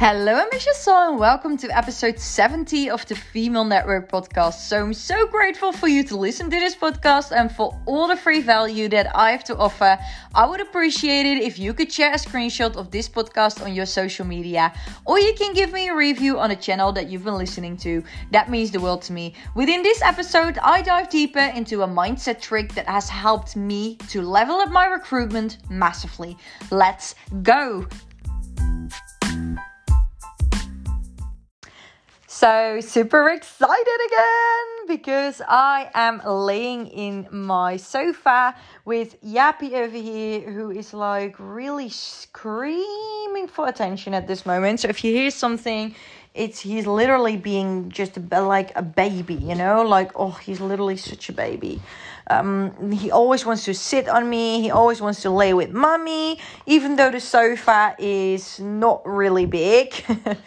Hello, I'm Misha Saul, and welcome to episode 70 of the Female Network podcast. So, I'm so grateful for you to listen to this podcast and for all the free value that I have to offer. I would appreciate it if you could share a screenshot of this podcast on your social media, or you can give me a review on a channel that you've been listening to. That means the world to me. Within this episode, I dive deeper into a mindset trick that has helped me to level up my recruitment massively. Let's go! So, super excited again because I am laying in my sofa with Yappy over here, who is like really screaming for attention at this moment. So, if you hear something, it's he's literally being just a, like a baby, you know, like oh, he's literally such a baby. Um, he always wants to sit on me. He always wants to lay with mommy, even though the sofa is not really big.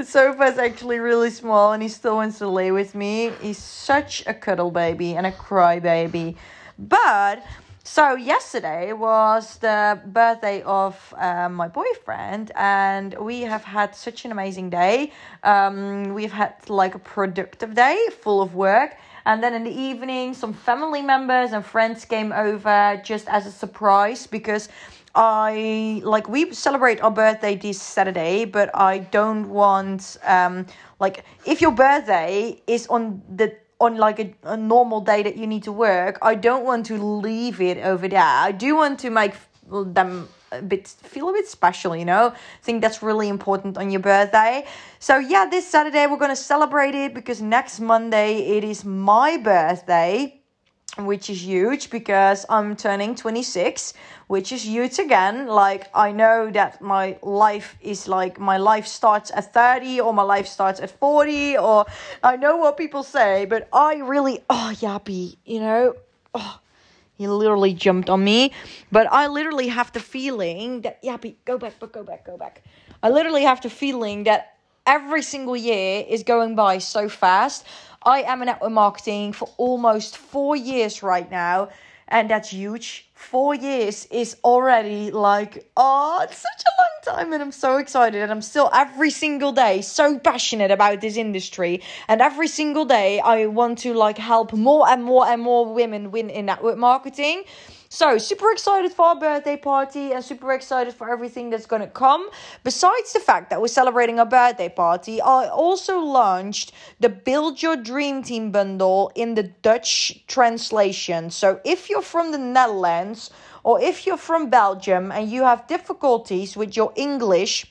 The sofa is actually really small and he still wants to lay with me. He's such a cuddle baby and a cry baby. But so yesterday was the birthday of uh, my boyfriend, and we have had such an amazing day. Um, we've had like a productive day, full of work. And then in the evening, some family members and friends came over just as a surprise because I like we celebrate our birthday this Saturday, but I don't want um like if your birthday is on the on like a, a normal day that you need to work, I don't want to leave it over there. I do want to make them a bit feel a bit special, you know. I think that's really important on your birthday. So yeah, this Saturday we're gonna celebrate it because next Monday it is my birthday which is huge because I'm turning 26, which is huge again. Like, I know that my life is like my life starts at 30 or my life starts at 40, or I know what people say, but I really, oh, Yappy, you know, oh, he literally jumped on me. But I literally have the feeling that, Yappy, go back, but go back, go back. I literally have the feeling that every single year is going by so fast. I am in network marketing for almost four years right now, and that's huge. Four years is already like, oh, it's such a and I'm so excited. And I'm still every single day so passionate about this industry, and every single day I want to like help more and more and more women win in network marketing. So, super excited for our birthday party and super excited for everything that's going to come. Besides the fact that we're celebrating our birthday party, I also launched the Build Your Dream Team bundle in the Dutch translation. So, if you're from the Netherlands or if you're from Belgium and you have difficulties with your English,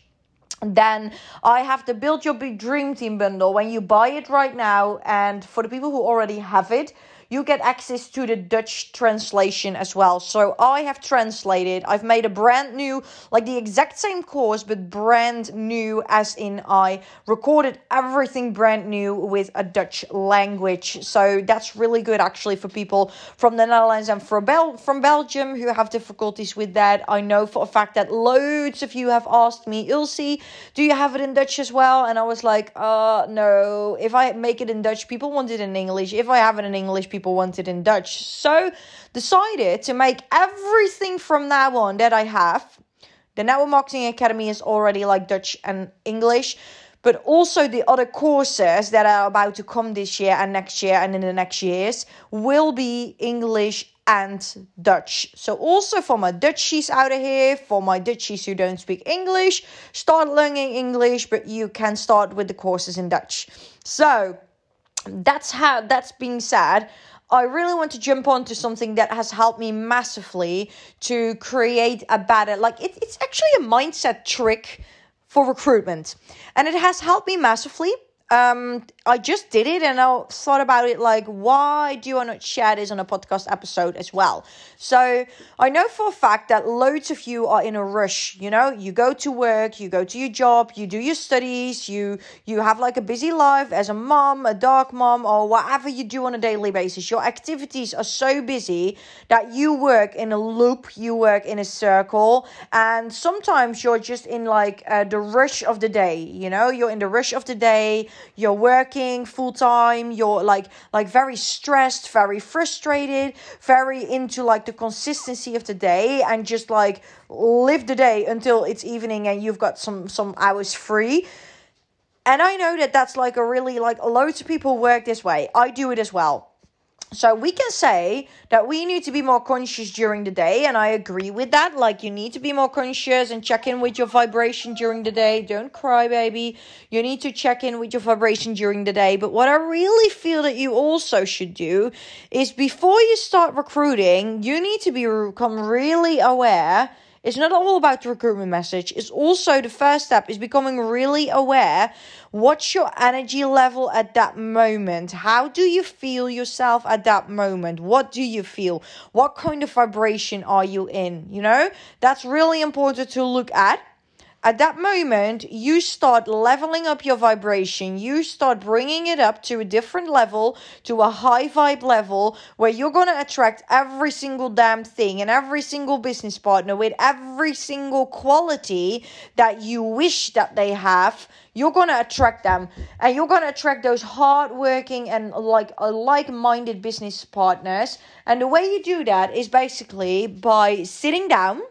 then I have the Build Your Dream Team bundle. When you buy it right now, and for the people who already have it, you get access to the Dutch translation as well. So I have translated, I've made a brand new, like the exact same course, but brand new, as in I recorded everything brand new with a Dutch language. So that's really good actually for people from the Netherlands and from, Bel- from Belgium who have difficulties with that. I know for a fact that loads of you have asked me, Ilse, do you have it in Dutch as well? And I was like, uh, no. If I make it in Dutch, people want it in English. If I have it in English, people people wanted in Dutch. So decided to make everything from now on that I have. The Network Marketing Academy is already like Dutch and English, but also the other courses that are about to come this year and next year and in the next years will be English and Dutch. So also for my Dutchies out of here, for my Dutchies who don't speak English, start learning English, but you can start with the courses in Dutch. So that's how that's being said. I really want to jump on to something that has helped me massively to create a better, like, it, it's actually a mindset trick for recruitment. And it has helped me massively um, I just did it and I thought about it like, why do I not share this on a podcast episode as well? So I know for a fact that loads of you are in a rush. You know, you go to work, you go to your job, you do your studies, you you have like a busy life as a mom, a dog mom, or whatever you do on a daily basis. Your activities are so busy that you work in a loop, you work in a circle, and sometimes you're just in like uh, the rush of the day. You know, you're in the rush of the day you're working full time, you're like like very stressed, very frustrated, very into like the consistency of the day and just like live the day until it's evening and you've got some some hours free. And I know that that's like a really like loads of people work this way. I do it as well so we can say that we need to be more conscious during the day, and I agree with that. Like, you need to be more conscious and check in with your vibration during the day. Don't cry, baby. You need to check in with your vibration during the day. But what I really feel that you also should do is before you start recruiting, you need to become really aware it's not all about the recruitment message. It's also the first step is becoming really aware what's your energy level at that moment? How do you feel yourself at that moment? What do you feel? What kind of vibration are you in? You know, that's really important to look at at that moment, you start leveling up your vibration. You start bringing it up to a different level, to a high vibe level, where you're going to attract every single damn thing and every single business partner with every single quality that you wish that they have. You're going to attract them and you're going to attract those hardworking and like like minded business partners. And the way you do that is basically by sitting down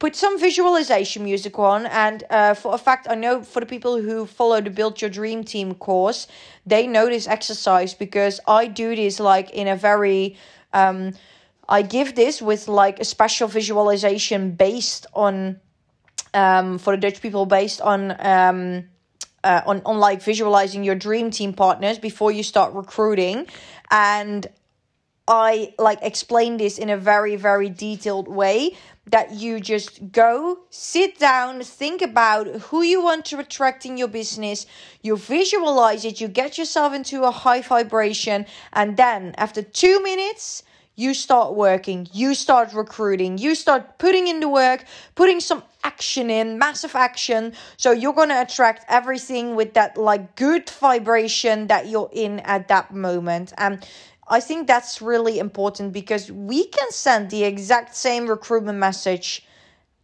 put some visualization music on and uh, for a fact i know for the people who follow the build your dream team course they know this exercise because i do this like in a very um, i give this with like a special visualization based on um, for the dutch people based on um, uh, on, on like visualizing your dream team partners before you start recruiting. And I like explain this in a very, very detailed way that you just go, sit down, think about who you want to attract in your business, you visualize it, you get yourself into a high vibration, and then after two minutes, you start working, you start recruiting, you start putting in the work, putting some action in, massive action. So you're going to attract everything with that like good vibration that you're in at that moment. And I think that's really important because we can send the exact same recruitment message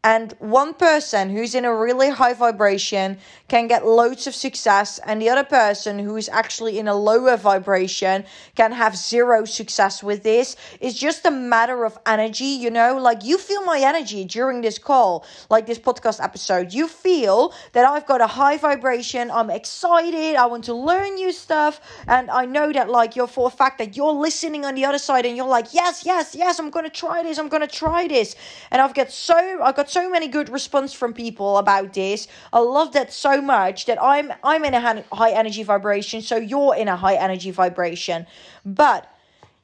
and one person who's in a really high vibration can get loads of success and the other person who is actually in a lower vibration can have zero success with this. It's just a matter of energy you know? Like you feel my energy during this call like this podcast episode. You feel that i've got a high vibration i'm excited i want to learn new stuff and i know that like you're for a fact that you're listening on the other side and you're like yes yes yes i'm gonna try this i'm gonna try this. And i've got so i've got so many good response from people about this. I love that so much that I'm I'm in a high energy vibration, so you're in a high energy vibration. But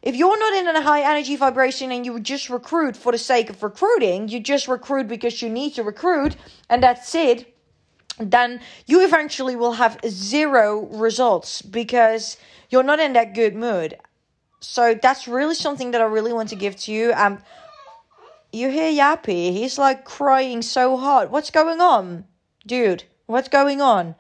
if you're not in a high energy vibration and you just recruit for the sake of recruiting, you just recruit because you need to recruit and that's it, then you eventually will have zero results because you're not in that good mood. So that's really something that I really want to give to you. Um, you hear Yappy? He's like crying so hard. What's going on? Dude, what's going on?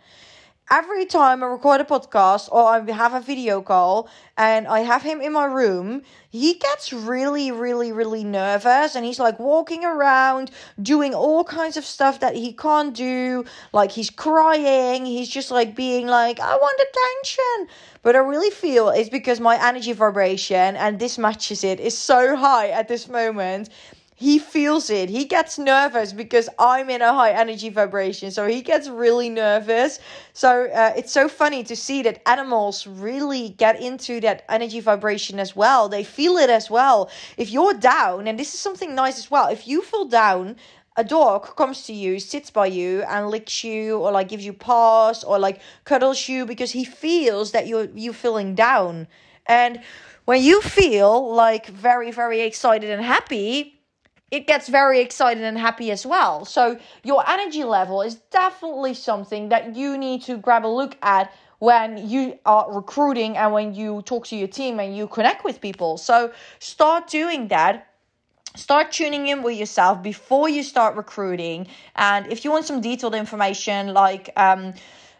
Every time I record a podcast or I have a video call and I have him in my room, he gets really, really, really nervous and he's like walking around doing all kinds of stuff that he can't do. Like he's crying, he's just like being like, I want attention. But I really feel it's because my energy vibration and this matches it is so high at this moment he feels it. He gets nervous because I'm in a high energy vibration. So he gets really nervous. So uh, it's so funny to see that animals really get into that energy vibration as well. They feel it as well. If you're down, and this is something nice as well, if you feel down, a dog comes to you, sits by you, and licks you, or like gives you paws, or like cuddles you because he feels that you're you feeling down. And when you feel like very very excited and happy, it gets very excited and happy as well. So your energy level is definitely something that you need to grab a look at when you are recruiting and when you talk to your team and you connect with people. So start doing that. Start tuning in with yourself before you start recruiting. And if you want some detailed information, like um,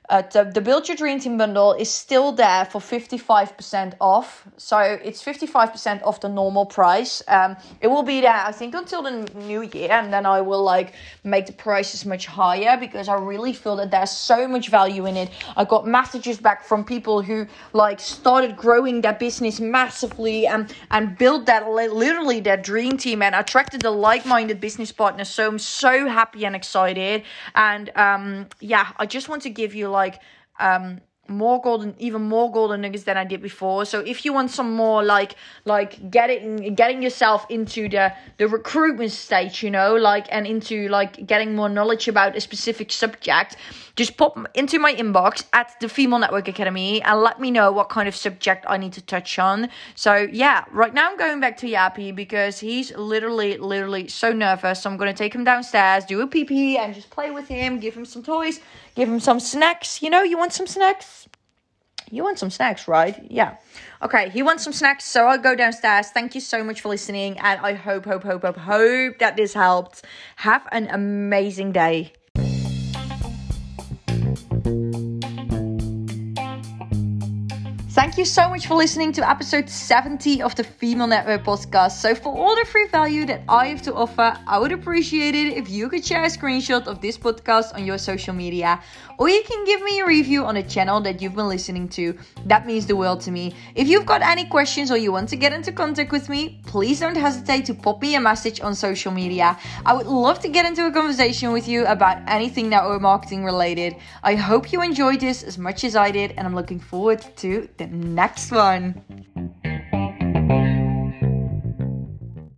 uh, the, the Build Your Dream Team bundle is still there for 55% off. So it's 55% off the normal price. Um, it will be there, I think, until the new year. And then I will like make the prices much higher because I really feel that there's so much value in it. I got messages back from people who like started growing their business massively and, and built that literally their dream team and attracted the like-minded business partners. So I'm so happy and excited. And um, yeah, I just want to give you like um more golden even more golden nuggets than I did before. So if you want some more like like getting getting yourself into the the recruitment stage, you know, like and into like getting more knowledge about a specific subject, just pop into my inbox at the Female Network Academy and let me know what kind of subject I need to touch on. So yeah, right now I'm going back to Yappy because he's literally literally so nervous. So I'm gonna take him downstairs, do a pee pee, and just play with him, give him some toys, give him some snacks. You know, you want some snacks? You want some snacks, right? Yeah. Okay, he wants some snacks, so I'll go downstairs. Thank you so much for listening, and I hope, hope, hope, hope, hope that this helped. Have an amazing day. Thank you so much for listening to episode 70 of the Female Network podcast. So, for all the free value that I have to offer, I would appreciate it if you could share a screenshot of this podcast on your social media, or you can give me a review on the channel that you've been listening to. That means the world to me. If you've got any questions or you want to get into contact with me, please don't hesitate to pop me a message on social media. I would love to get into a conversation with you about anything network marketing related. I hope you enjoyed this as much as I did, and I'm looking forward to the next one.